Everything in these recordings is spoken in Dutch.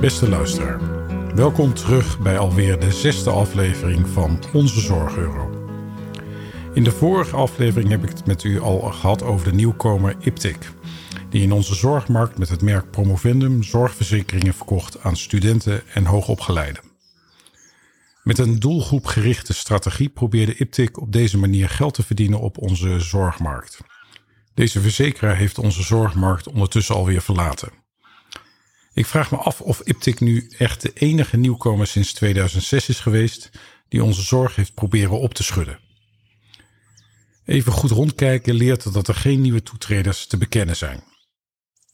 Beste luisteraar, welkom terug bij alweer de zesde aflevering van Onze Zorgeuro. In de vorige aflevering heb ik het met u al gehad over de nieuwkomer Iptic, die in onze zorgmarkt met het merk Promovendum zorgverzekeringen verkocht aan studenten en hoogopgeleiden. Met een doelgroepgerichte strategie probeerde Iptic op deze manier geld te verdienen op onze zorgmarkt. Deze verzekeraar heeft onze zorgmarkt ondertussen alweer verlaten. Ik vraag me af of Iptic nu echt de enige nieuwkomer sinds 2006 is geweest die onze zorg heeft proberen op te schudden. Even goed rondkijken leert dat er geen nieuwe toetreders te bekennen zijn.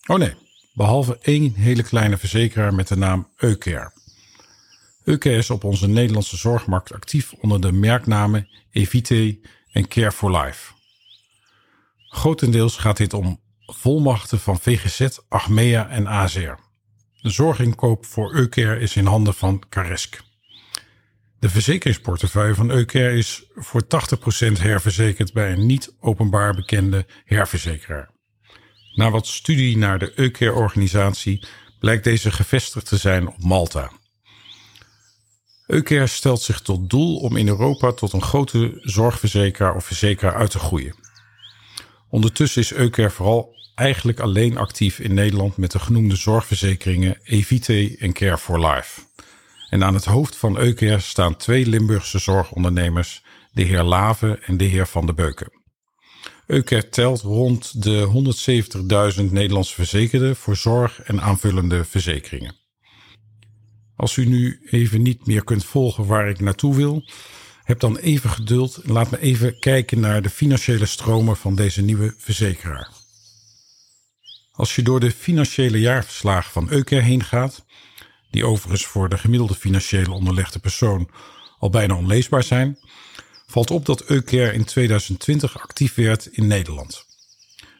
Oh nee, behalve één hele kleine verzekeraar met de naam Eucare. Eucare is op onze Nederlandse zorgmarkt actief onder de merknamen Evite en Care for Life. Grotendeels gaat dit om volmachten van VGZ, Achmea en AZR. De zorginkoop voor Eucare is in handen van Caresk. De verzekeringsportefeuille van Eucare is voor 80% herverzekerd bij een niet openbaar bekende herverzekeraar. Na wat studie naar de Eucare-organisatie blijkt deze gevestigd te zijn op Malta. Eucare stelt zich tot doel om in Europa tot een grote zorgverzekeraar of verzekeraar uit te groeien. Ondertussen is Eucare vooral eigenlijk alleen actief in Nederland met de genoemde zorgverzekeringen Evite en Care for Life. En aan het hoofd van Eucare staan twee Limburgse zorgondernemers, de heer Lave en de heer Van de Beuken. Eucare telt rond de 170.000 Nederlandse verzekerden voor zorg en aanvullende verzekeringen. Als u nu even niet meer kunt volgen waar ik naartoe wil, heb dan even geduld en laat me even kijken naar de financiële stromen van deze nieuwe verzekeraar. Als je door de financiële jaarverslagen van Eucare heen gaat, die overigens voor de gemiddelde financiële onderlegde persoon al bijna onleesbaar zijn, valt op dat Eucare in 2020 actief werd in Nederland.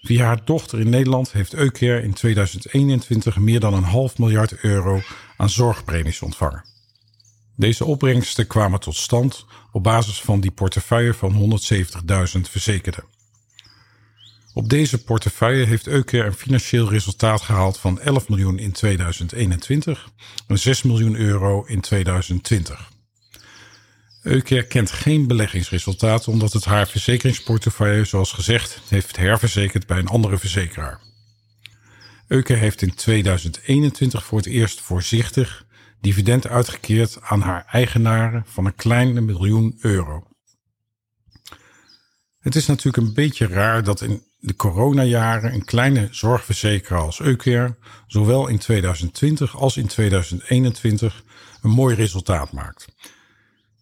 Via haar dochter in Nederland heeft Eucare in 2021 meer dan een half miljard euro aan zorgpremies ontvangen. Deze opbrengsten kwamen tot stand op basis van die portefeuille van 170.000 verzekerden. Op deze portefeuille heeft Eucare een financieel resultaat gehaald van 11 miljoen in 2021 en 6 miljoen euro in 2020. Eucare kent geen beleggingsresultaat omdat het haar verzekeringsportefeuille, zoals gezegd, heeft herverzekerd bij een andere verzekeraar. Eucare heeft in 2021 voor het eerst voorzichtig dividend uitgekeerd aan haar eigenaren van een kleine miljoen euro. Het is natuurlijk een beetje raar dat in de coronajaren een kleine zorgverzekeraar als Eucare zowel in 2020 als in 2021 een mooi resultaat maakt.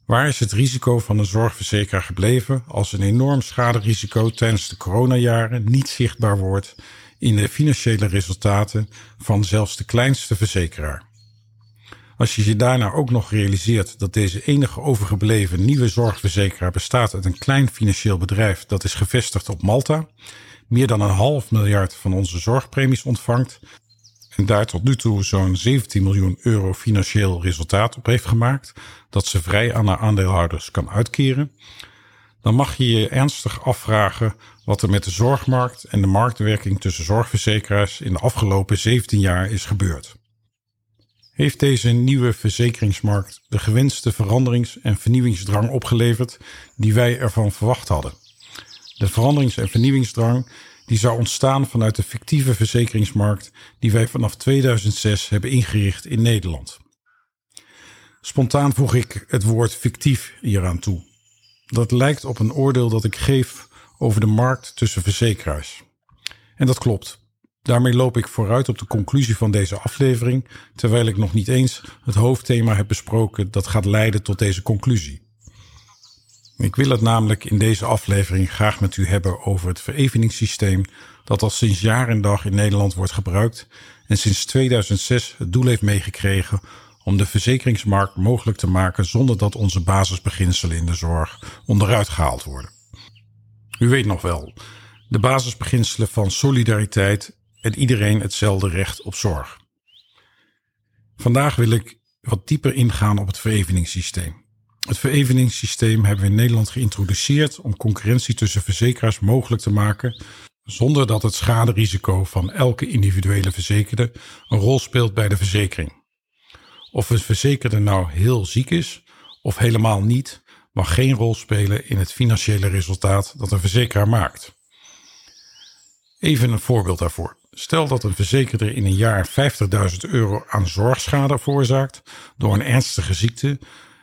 Waar is het risico van een zorgverzekeraar gebleven als een enorm schaderisico tijdens de coronajaren niet zichtbaar wordt in de financiële resultaten van zelfs de kleinste verzekeraar? Als je je daarna ook nog realiseert dat deze enige overgebleven nieuwe zorgverzekeraar bestaat uit een klein financieel bedrijf dat is gevestigd op Malta, meer dan een half miljard van onze zorgpremies ontvangt en daar tot nu toe zo'n 17 miljoen euro financieel resultaat op heeft gemaakt, dat ze vrij aan haar aandeelhouders kan uitkeren, dan mag je je ernstig afvragen wat er met de zorgmarkt en de marktwerking tussen zorgverzekeraars in de afgelopen 17 jaar is gebeurd. Heeft deze nieuwe verzekeringsmarkt de gewenste veranderings- en vernieuwingsdrang opgeleverd die wij ervan verwacht hadden? De veranderings- en vernieuwingsdrang die zou ontstaan vanuit de fictieve verzekeringsmarkt die wij vanaf 2006 hebben ingericht in Nederland. Spontaan voeg ik het woord fictief hieraan toe. Dat lijkt op een oordeel dat ik geef over de markt tussen verzekeraars. En dat klopt. Daarmee loop ik vooruit op de conclusie van deze aflevering, terwijl ik nog niet eens het hoofdthema heb besproken dat gaat leiden tot deze conclusie. Ik wil het namelijk in deze aflevering graag met u hebben over het vereveningssysteem dat al sinds jaar en dag in Nederland wordt gebruikt en sinds 2006 het doel heeft meegekregen om de verzekeringsmarkt mogelijk te maken zonder dat onze basisbeginselen in de zorg onderuit gehaald worden. U weet nog wel, de basisbeginselen van solidariteit en iedereen hetzelfde recht op zorg. Vandaag wil ik wat dieper ingaan op het vereveningssysteem. Het vereveningssysteem hebben we in Nederland geïntroduceerd om concurrentie tussen verzekeraars mogelijk te maken, zonder dat het schaderisico van elke individuele verzekerde een rol speelt bij de verzekering. Of een verzekerde nou heel ziek is of helemaal niet, mag geen rol spelen in het financiële resultaat dat een verzekeraar maakt. Even een voorbeeld daarvoor. Stel dat een verzekerde in een jaar 50.000 euro aan zorgschade veroorzaakt door een ernstige ziekte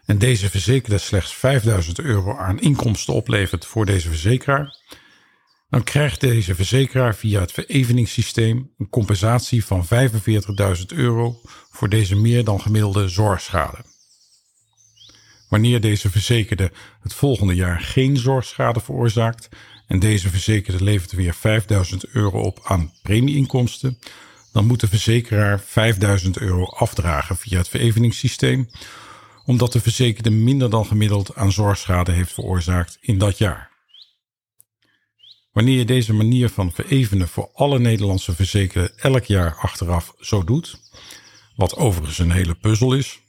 en deze verzekerde slechts 5000 euro aan inkomsten oplevert voor deze verzekeraar, dan krijgt deze verzekeraar via het vereveningssysteem een compensatie van 45.000 euro voor deze meer dan gemiddelde zorgschade. Wanneer deze verzekerde het volgende jaar geen zorgschade veroorzaakt en deze verzekerde levert weer 5000 euro op aan premieinkomsten, dan moet de verzekeraar 5000 euro afdragen via het vereveningssysteem, omdat de verzekerde minder dan gemiddeld aan zorgschade heeft veroorzaakt in dat jaar. Wanneer je deze manier van verevenen voor alle Nederlandse verzekerden elk jaar achteraf zo doet, wat overigens een hele puzzel is,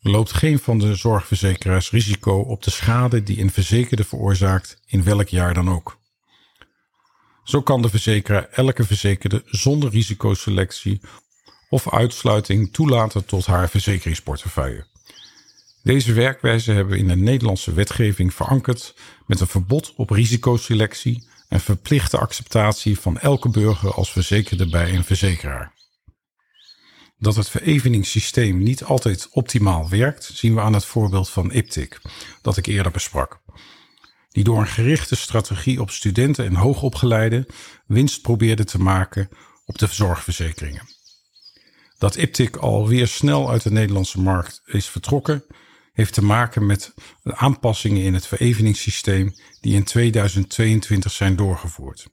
loopt geen van de zorgverzekeraars risico op de schade die een verzekerde veroorzaakt in welk jaar dan ook. Zo kan de verzekeraar elke verzekerde zonder risicoselectie of uitsluiting toelaten tot haar verzekeringsportefeuille. Deze werkwijze hebben we in de Nederlandse wetgeving verankerd met een verbod op risicoselectie en verplichte acceptatie van elke burger als verzekerde bij een verzekeraar. Dat het vereveningssysteem niet altijd optimaal werkt, zien we aan het voorbeeld van IPTIC, dat ik eerder besprak. Die door een gerichte strategie op studenten en hoogopgeleiden winst probeerde te maken op de zorgverzekeringen. Dat IPTIC alweer snel uit de Nederlandse markt is vertrokken, heeft te maken met aanpassingen in het vereveningssysteem die in 2022 zijn doorgevoerd.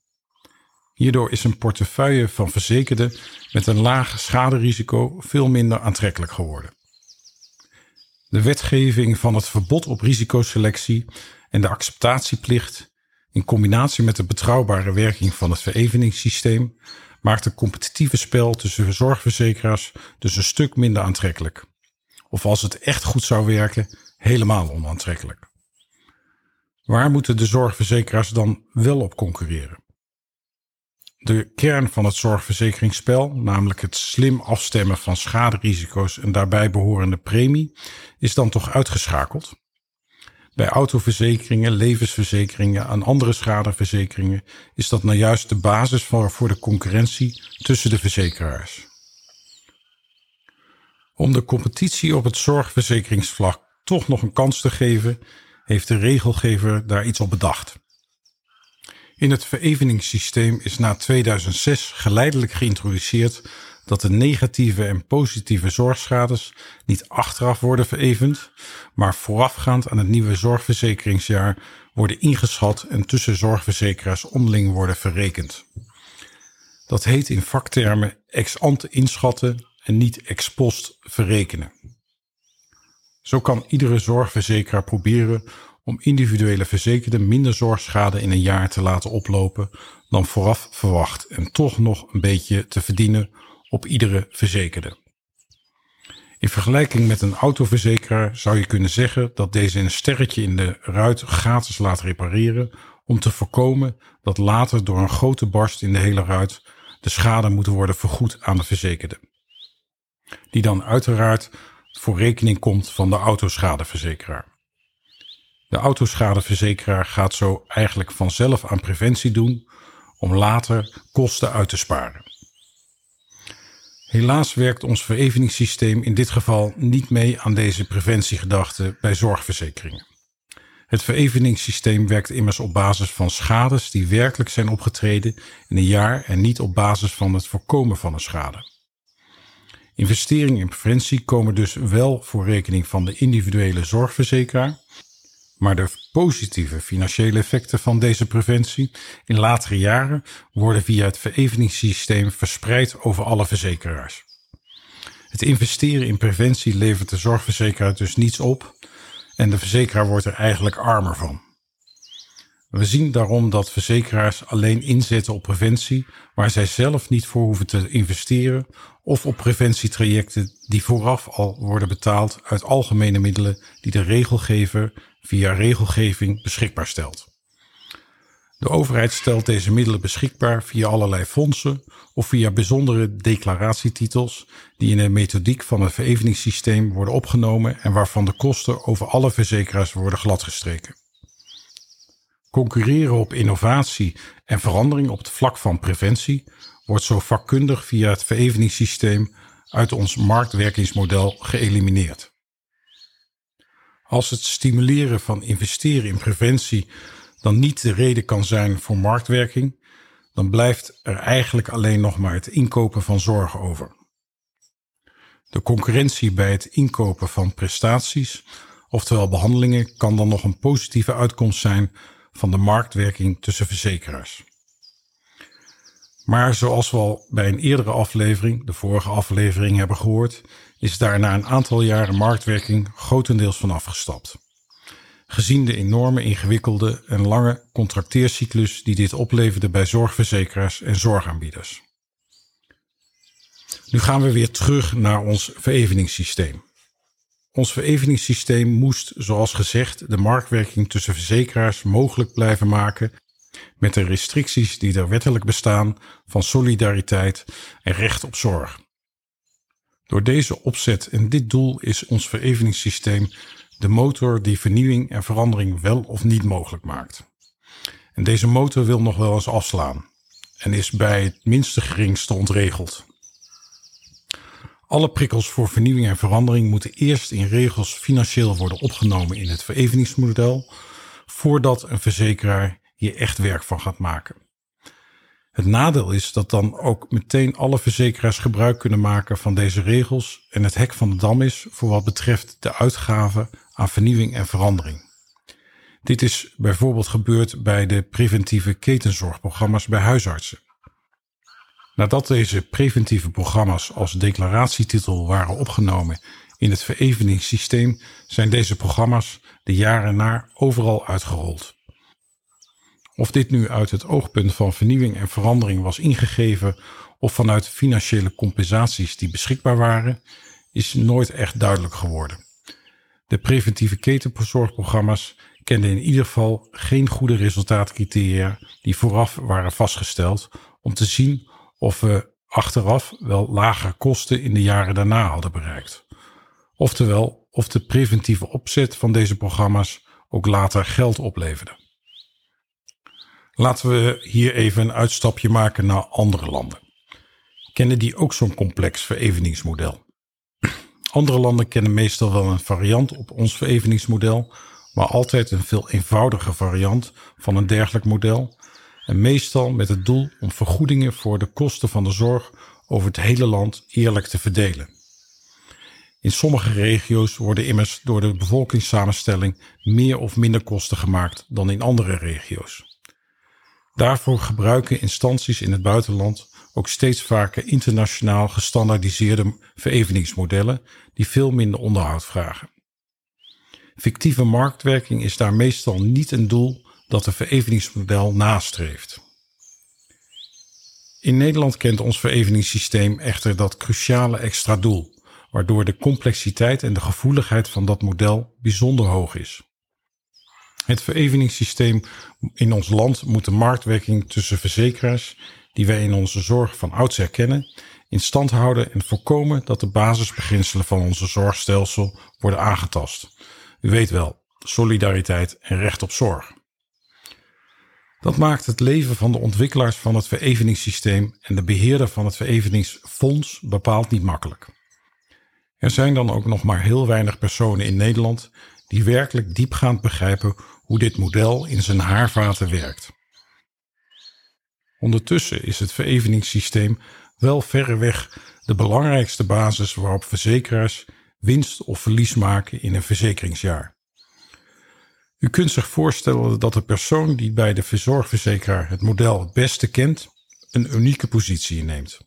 Hierdoor is een portefeuille van verzekerden met een laag schaderisico veel minder aantrekkelijk geworden. De wetgeving van het verbod op risicoselectie en de acceptatieplicht in combinatie met de betrouwbare werking van het vereveningssysteem maakt het competitieve spel tussen zorgverzekeraars dus een stuk minder aantrekkelijk. Of als het echt goed zou werken, helemaal onaantrekkelijk. Waar moeten de zorgverzekeraars dan wel op concurreren? De kern van het zorgverzekeringsspel, namelijk het slim afstemmen van schaderisico's en daarbij behorende premie, is dan toch uitgeschakeld. Bij autoverzekeringen, levensverzekeringen en andere schadeverzekeringen is dat nou juist de basis voor de concurrentie tussen de verzekeraars. Om de competitie op het zorgverzekeringsvlak toch nog een kans te geven, heeft de regelgever daar iets op bedacht. In het vereveningssysteem is na 2006 geleidelijk geïntroduceerd dat de negatieve en positieve zorgschades niet achteraf worden verevend, maar voorafgaand aan het nieuwe zorgverzekeringsjaar worden ingeschat en tussen zorgverzekeraars onderling worden verrekend. Dat heet in vaktermen ex ante inschatten en niet ex post verrekenen. Zo kan iedere zorgverzekeraar proberen om individuele verzekerden minder zorgschade in een jaar te laten oplopen dan vooraf verwacht en toch nog een beetje te verdienen op iedere verzekerde. In vergelijking met een autoverzekeraar zou je kunnen zeggen dat deze een sterretje in de ruit gratis laat repareren om te voorkomen dat later door een grote barst in de hele ruit de schade moet worden vergoed aan de verzekerde. Die dan uiteraard voor rekening komt van de autoschadeverzekeraar. De autoschadeverzekeraar gaat zo eigenlijk vanzelf aan preventie doen om later kosten uit te sparen. Helaas werkt ons vereveningssysteem in dit geval niet mee aan deze preventiegedachte bij zorgverzekeringen. Het vereveningssysteem werkt immers op basis van schades die werkelijk zijn opgetreden in een jaar en niet op basis van het voorkomen van een schade. Investeringen in preventie komen dus wel voor rekening van de individuele zorgverzekeraar, maar de positieve financiële effecten van deze preventie in latere jaren worden via het vereveningssysteem verspreid over alle verzekeraars. Het investeren in preventie levert de zorgverzekeraar dus niets op en de verzekeraar wordt er eigenlijk armer van. We zien daarom dat verzekeraars alleen inzetten op preventie waar zij zelf niet voor hoeven te investeren of op preventietrajecten die vooraf al worden betaald uit algemene middelen die de regelgever via regelgeving beschikbaar stelt. De overheid stelt deze middelen beschikbaar via allerlei fondsen of via bijzondere declaratietitels die in de methodiek van het vereveningssysteem worden opgenomen en waarvan de kosten over alle verzekeraars worden gladgestreken. Concurreren op innovatie en verandering op het vlak van preventie wordt zo vakkundig via het vereveningssysteem uit ons marktwerkingsmodel geëlimineerd. Als het stimuleren van investeren in preventie dan niet de reden kan zijn voor marktwerking, dan blijft er eigenlijk alleen nog maar het inkopen van zorg over. De concurrentie bij het inkopen van prestaties, oftewel behandelingen, kan dan nog een positieve uitkomst zijn van de marktwerking tussen verzekeraars. Maar zoals we al bij een eerdere aflevering, de vorige aflevering, hebben gehoord, is daar na een aantal jaren marktwerking grotendeels van afgestapt. Gezien de enorme ingewikkelde en lange contracteercyclus die dit opleverde bij zorgverzekeraars en zorgaanbieders. Nu gaan we weer terug naar ons vereveningssysteem. Ons vereveningssysteem moest, zoals gezegd, de marktwerking tussen verzekeraars mogelijk blijven maken met de restricties die er wettelijk bestaan van solidariteit en recht op zorg. Door deze opzet en dit doel is ons vereveningssysteem de motor die vernieuwing en verandering wel of niet mogelijk maakt. En deze motor wil nog wel eens afslaan en is bij het minste geringste ontregeld. Alle prikkels voor vernieuwing en verandering moeten eerst in regels financieel worden opgenomen in het vereveningsmodel, voordat een verzekeraar hier echt werk van gaat maken. Het nadeel is dat dan ook meteen alle verzekeraars gebruik kunnen maken van deze regels en het hek van de dam is voor wat betreft de uitgaven aan vernieuwing en verandering. Dit is bijvoorbeeld gebeurd bij de preventieve ketenzorgprogramma's bij huisartsen. Nadat deze preventieve programma's als declaratietitel waren opgenomen in het vereveningssysteem, zijn deze programma's de jaren na overal uitgerold. Of dit nu uit het oogpunt van vernieuwing en verandering was ingegeven of vanuit financiële compensaties die beschikbaar waren, is nooit echt duidelijk geworden. De preventieve ketenzorgprogramma's kenden in ieder geval geen goede resultaatcriteria die vooraf waren vastgesteld om te zien of we achteraf wel lagere kosten in de jaren daarna hadden bereikt. Oftewel, of de preventieve opzet van deze programma's ook later geld opleverde. Laten we hier even een uitstapje maken naar andere landen. Kennen die ook zo'n complex vereveningsmodel? Andere landen kennen meestal wel een variant op ons vereveningsmodel, maar altijd een veel eenvoudiger variant van een dergelijk model. En meestal met het doel om vergoedingen voor de kosten van de zorg over het hele land eerlijk te verdelen. In sommige regio's worden immers door de bevolkingssamenstelling meer of minder kosten gemaakt dan in andere regio's. Daarvoor gebruiken instanties in het buitenland ook steeds vaker internationaal gestandaardiseerde vereveningsmodellen die veel minder onderhoud vragen. Fictieve marktwerking is daar meestal niet een doel dat een vereveningsmodel nastreeft. In Nederland kent ons vereveningssysteem echter dat cruciale extra doel, waardoor de complexiteit en de gevoeligheid van dat model bijzonder hoog is. Het vereveningssysteem in ons land moet de marktwerking tussen verzekeraars die wij in onze zorg van ouds herkennen, in stand houden en voorkomen dat de basisbeginselen van onze zorgstelsel worden aangetast. U weet wel, solidariteit en recht op zorg. Dat maakt het leven van de ontwikkelaars van het vereveningssysteem en de beheerder van het vereveningsfonds bepaald niet makkelijk. Er zijn dan ook nog maar heel weinig personen in Nederland die werkelijk diepgaand begrijpen hoe dit model in zijn haarvaten werkt. Ondertussen is het vereveningssysteem wel verreweg de belangrijkste basis waarop verzekeraars winst of verlies maken in een verzekeringsjaar. U kunt zich voorstellen dat de persoon die bij de verzorgverzekeraar het model het beste kent, een unieke positie inneemt.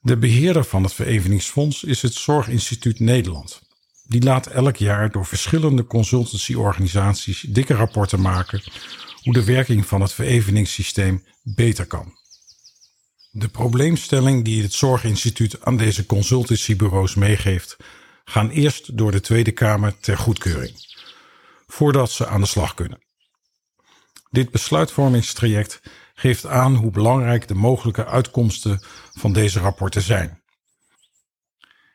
De beheerder van het Vereveningsfonds is het Zorginstituut Nederland. Die laat elk jaar door verschillende consultancyorganisaties dikke rapporten maken hoe de werking van het vereveningssysteem beter kan. De probleemstelling die het Zorginstituut aan deze consultancybureaus meegeeft, gaan eerst door de Tweede Kamer ter goedkeuring, voordat ze aan de slag kunnen. Dit besluitvormingstraject geeft aan hoe belangrijk de mogelijke uitkomsten van deze rapporten zijn.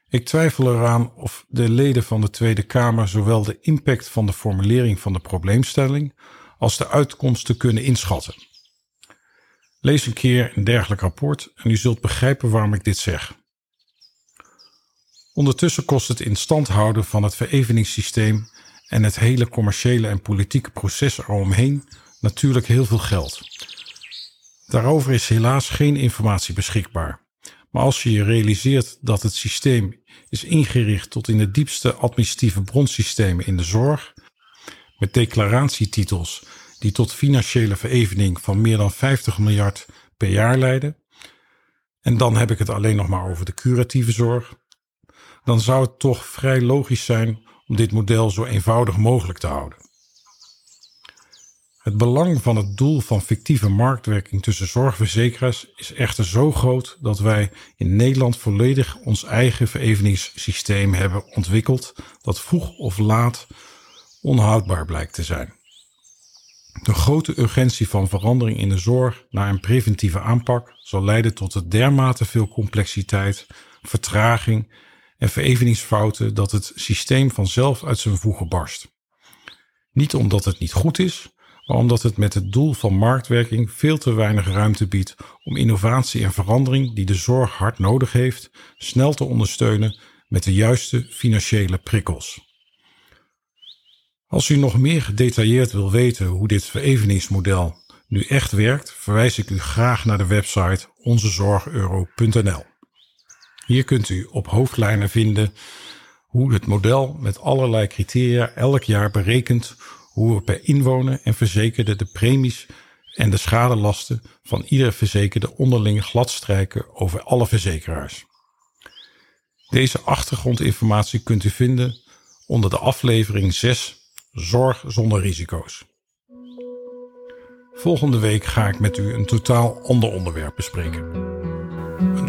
Ik twijfel eraan of de leden van de Tweede Kamer zowel de impact van de formulering van de probleemstelling als de uitkomsten kunnen inschatten. Lees een keer een dergelijk rapport en u zult begrijpen waarom ik dit zeg. Ondertussen kost het in stand houden van het vereveningssysteem en het hele commerciële en politieke proces eromheen natuurlijk heel veel geld. Daarover is helaas geen informatie beschikbaar. Maar als je je realiseert dat het systeem is ingericht tot in de diepste administratieve bronsystemen in de zorg, met declaratietitels die tot financiële verevening van meer dan 50 miljard per jaar leiden, en dan heb ik het alleen nog maar over de curatieve zorg, dan zou het toch vrij logisch zijn om dit model zo eenvoudig mogelijk te houden. Het belang van het doel van fictieve marktwerking tussen zorgverzekeraars is echter zo groot dat wij in Nederland volledig ons eigen vereveningssysteem hebben ontwikkeld dat vroeg of laat onhoudbaar blijkt te zijn. De grote urgentie van verandering in de zorg naar een preventieve aanpak zal leiden tot dermate veel complexiteit, vertraging en vereveningsfouten dat het systeem vanzelf uit zijn voegen barst. Niet omdat het niet goed is, maar omdat het met het doel van marktwerking veel te weinig ruimte biedt om innovatie en verandering die de zorg hard nodig heeft, snel te ondersteunen met de juiste financiële prikkels. Als u nog meer gedetailleerd wil weten hoe dit vereveningsmodel nu echt werkt, verwijs ik u graag naar de website onzezorgeuro.nl. Hier kunt u op hoofdlijnen vinden hoe het model met allerlei criteria elk jaar berekent hoe we per inwoner en verzekerde de premies en de schadelasten van iedere verzekerde onderling gladstrijken over alle verzekeraars. Deze achtergrondinformatie kunt u vinden onder de aflevering 6 Zorg zonder risico's. Volgende week ga ik met u een totaal ander onderwerp bespreken.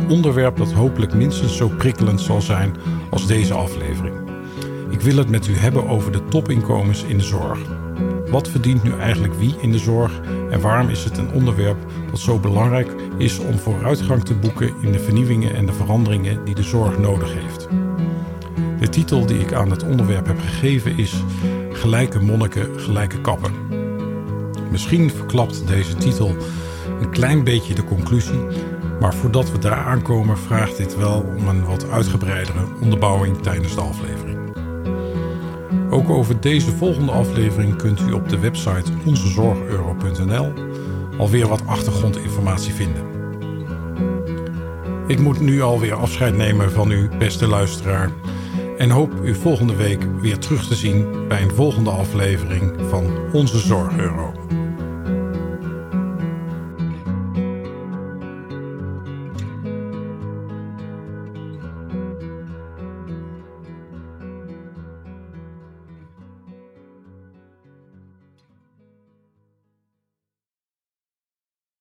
Onderwerp dat hopelijk minstens zo prikkelend zal zijn als deze aflevering. Ik wil het met u hebben over de topinkomens in de zorg. Wat verdient nu eigenlijk wie in de zorg en waarom is het een onderwerp dat zo belangrijk is om vooruitgang te boeken in de vernieuwingen en de veranderingen die de zorg nodig heeft? De titel die ik aan het onderwerp heb gegeven is Gelijke monniken, gelijke kappen. Misschien verklapt deze titel een klein beetje de conclusie, maar voordat we daar aankomen vraagt dit wel om een wat uitgebreidere onderbouwing tijdens de aflevering. Ook over deze volgende aflevering kunt u op de website onzezorgeuro.nl alweer wat achtergrondinformatie vinden. Ik moet nu alweer afscheid nemen van u, beste luisteraar, en hoop u volgende week weer terug te zien bij een volgende aflevering van Onze Zorg Euro.